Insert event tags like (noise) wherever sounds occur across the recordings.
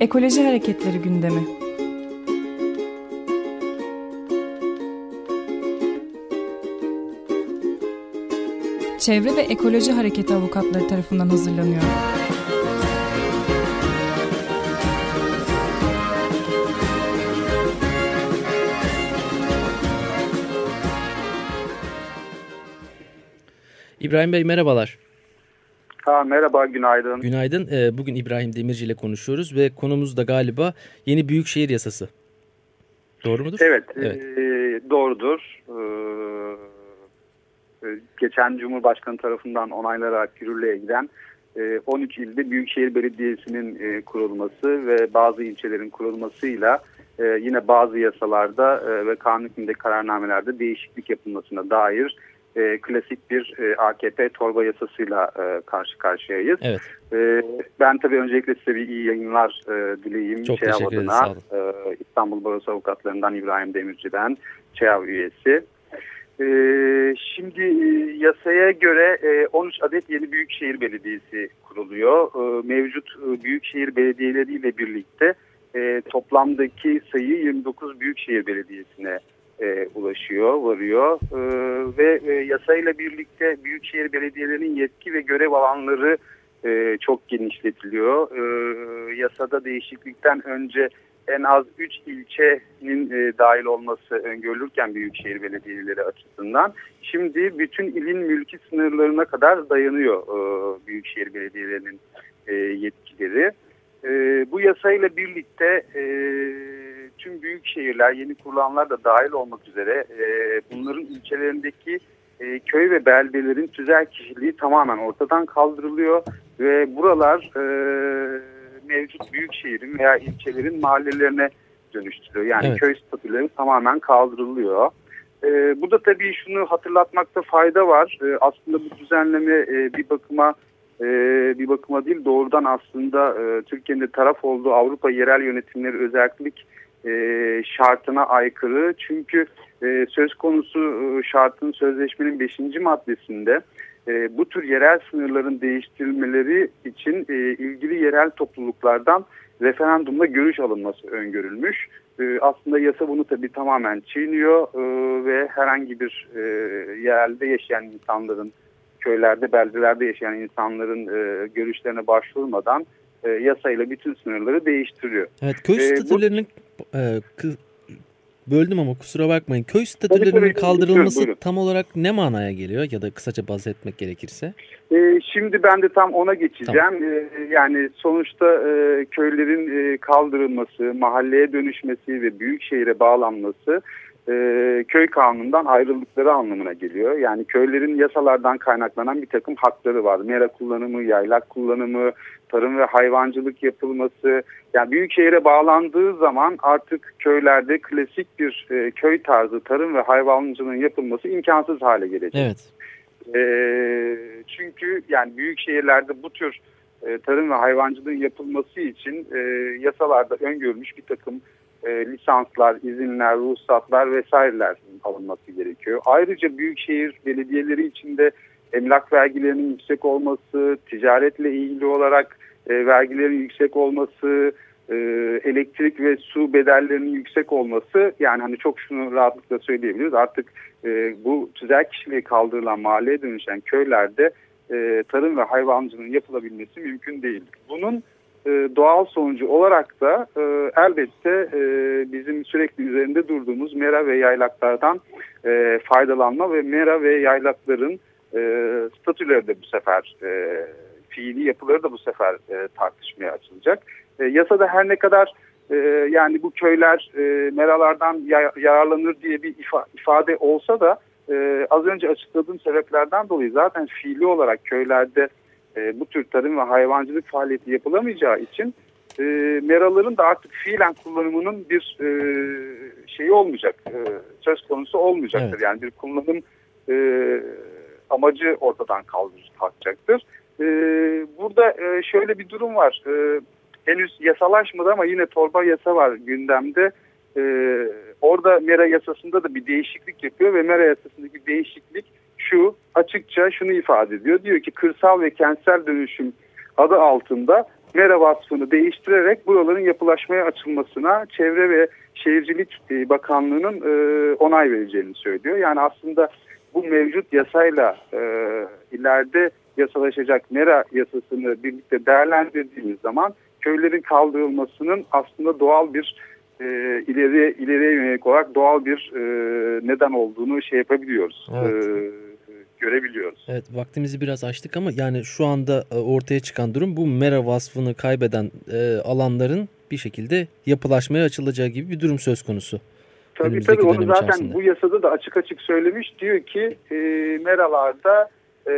Ekoloji Hareketleri gündemi. Çevre ve Ekoloji Hareketi avukatları tarafından hazırlanıyor. İbrahim Bey merhabalar. Ha, merhaba, günaydın. Günaydın. Ee, bugün İbrahim Demirci ile konuşuyoruz ve konumuz da galiba yeni Büyükşehir Yasası. Doğru mudur? Evet, evet. E, doğrudur. E, geçen Cumhurbaşkanı tarafından onaylanarak yürürlüğe giden e, 13 ilde Büyükşehir Belediyesi'nin e, kurulması ve bazı ilçelerin kurulmasıyla e, yine bazı yasalarda e, ve kanun hükmünde kararnamelerde değişiklik yapılmasına dair e, klasik bir e, AKP torba yasasıyla e, karşı karşıyayız. Evet. E, ben tabii öncelikle size bir iyi yayınlar e, dileyeyim. Çok ÇEAV teşekkür ederiz. E, İstanbul Barosu Avukatlarından İbrahim Demirci'den ÇEAV üyesi. E, şimdi e, yasaya göre e, 13 adet yeni Büyükşehir Belediyesi kuruluyor. E, mevcut e, Büyükşehir Belediyeleriyle birlikte e, toplamdaki sayı 29 Büyükşehir Belediyesi'ne e, ulaşıyor, varıyor e, ve e, yasayla birlikte büyükşehir belediyelerinin yetki ve görev alanları e, çok genişletiliyor. E, yasada değişiklikten önce en az 3 ilçenin e, dahil olması öngörülürken büyükşehir belediyeleri açısından şimdi bütün ilin mülki sınırlarına kadar dayanıyor e, büyükşehir belediyelerinin e, yetkileri. E, bu yasayla birlikte e, tüm büyük şehirler, yeni kurulanlar da dahil olmak üzere e, bunların ilçelerindeki e, köy ve beldelerin tüzel kişiliği tamamen ortadan kaldırılıyor ve buralar e, mevcut büyük şehrin veya ilçelerin mahallelerine dönüştürüyor. Yani evet. köy statüleri tamamen kaldırılıyor. E, burada tabii şunu hatırlatmakta fayda var. E, aslında bu düzenleme e, bir bakıma e, bir bakıma değil doğrudan aslında e, Türkiye'nin de taraf olduğu Avrupa yerel yönetimleri özellik e, şartına aykırı. Çünkü e, söz konusu e, şartın sözleşmenin 5. maddesinde e, bu tür yerel sınırların değiştirilmeleri için e, ilgili yerel topluluklardan referandumla görüş alınması öngörülmüş. E, aslında yasa bunu tabii tamamen çiğniyor e, ve herhangi bir e, yerelde yaşayan insanların, köylerde, beldelerde yaşayan insanların e, görüşlerine başvurmadan e, yasayla bütün sınırları değiştiriyor. Evet köy e, statülerinin bu, e, böldüm ama kusura bakmayın. Köy statülerinin kaldırılması tam olarak ne manaya geliyor ya da kısaca bahsetmek gerekirse? E, şimdi ben de tam ona geçeceğim. Tamam. E, yani sonuçta e, köylerin e, kaldırılması, mahalleye dönüşmesi ve büyük şehire bağlanması e, köy kanunundan ayrıldıkları anlamına geliyor. Yani köylerin yasalardan kaynaklanan bir takım hakları var. Mera kullanımı, yaylak kullanımı, tarım ve hayvancılık yapılması. Yani büyük şehire bağlandığı zaman artık köylerde klasik bir e, köy tarzı tarım ve hayvancılığın yapılması imkansız hale gelecek. Evet. E, çünkü yani büyük şehirlerde bu tür e, tarım ve hayvancılığın yapılması için e, yasalarda öngörülmüş bir takım e, lisanslar, izinler, ruhsatlar vesaireler alınması gerekiyor. Ayrıca büyükşehir belediyeleri içinde emlak vergilerinin yüksek olması, ticaretle ilgili olarak e, vergilerin yüksek olması, e, elektrik ve su bedellerinin yüksek olması yani hani çok şunu rahatlıkla söyleyebiliriz artık e, bu tüzel kişiliği kaldırılan mahalleye dönüşen köylerde e, tarım ve hayvancılığın yapılabilmesi mümkün değil. Bunun doğal sonucu olarak da e, elbette e, bizim sürekli üzerinde durduğumuz mera ve yaylaklardan e, faydalanma ve mera ve yaylakların e, statüleri de bu sefer e, fiili yapıları da bu sefer e, tartışmaya açılacak. E, yasada her ne kadar e, yani bu köyler e, meralardan yararlanır diye bir ifa, ifade olsa da e, az önce açıkladığım sebeplerden dolayı zaten fiili olarak köylerde e, bu tür tarım ve hayvancılık faaliyeti yapılamayacağı için e, meraların da artık fiilen kullanımının bir e, şeyi olmayacak, e, söz konusu olmayacaktır. Evet. Yani bir kullanım e, amacı ortadan kalkacaktır. E, burada e, şöyle bir durum var. E, henüz yasalaşmadı ama yine torba yasa var gündemde. E, orada mera yasasında da bir değişiklik yapıyor ve mera yasasındaki değişiklik şu açıkça şunu ifade ediyor. Diyor ki kırsal ve kentsel dönüşüm adı altında mera vasfını değiştirerek buraların yapılaşmaya açılmasına Çevre ve Şehircilik e, Bakanlığı'nın e, onay vereceğini söylüyor. Yani aslında bu mevcut yasayla e, ileride yasalaşacak mera yasasını birlikte değerlendirdiğimiz zaman köylerin kaldırılmasının aslında doğal bir e, ileri ileriye yönelik olarak doğal bir e, neden olduğunu şey yapabiliyoruz. Evet. E, görebiliyoruz. Evet vaktimizi biraz açtık ama yani şu anda e, ortaya çıkan durum bu mera vasfını kaybeden e, alanların bir şekilde yapılaşmaya açılacağı gibi bir durum söz konusu. Tabii tabii onu zaten içerisinde. bu yasada da açık açık söylemiş. Diyor ki e, meralarda e,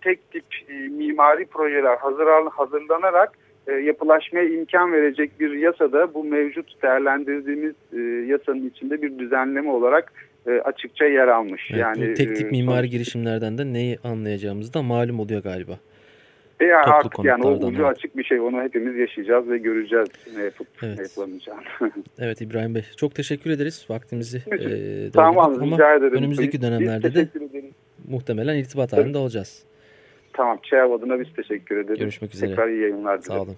tek tip e, mimari projeler hazır, hazırlanarak e, yapılaşmaya imkan verecek bir yasada bu mevcut değerlendirdiğimiz e, yasanın içinde bir düzenleme olarak açıkça yer almış. Evet, yani tek tip mimari girişimlerden de neyi anlayacağımız da malum oluyor galiba. E artık yani o ucu evet. açık bir şey. Onu hepimiz yaşayacağız ve göreceğiz ne yapıp evet. ne yapılamayacağını. (laughs) evet İbrahim Bey çok teşekkür ederiz. Vaktimizi e, tamam, ama ederim. önümüzdeki dönemlerde de muhtemelen irtibat halinde olacağız. Tamam ÇEV adına biz teşekkür ederiz. Görüşmek üzere. Tekrar iyi yayınlar dilerim. Sağ olun.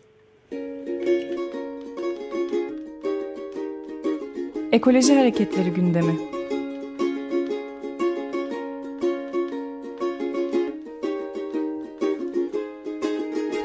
Ekoloji Hareketleri gündemi.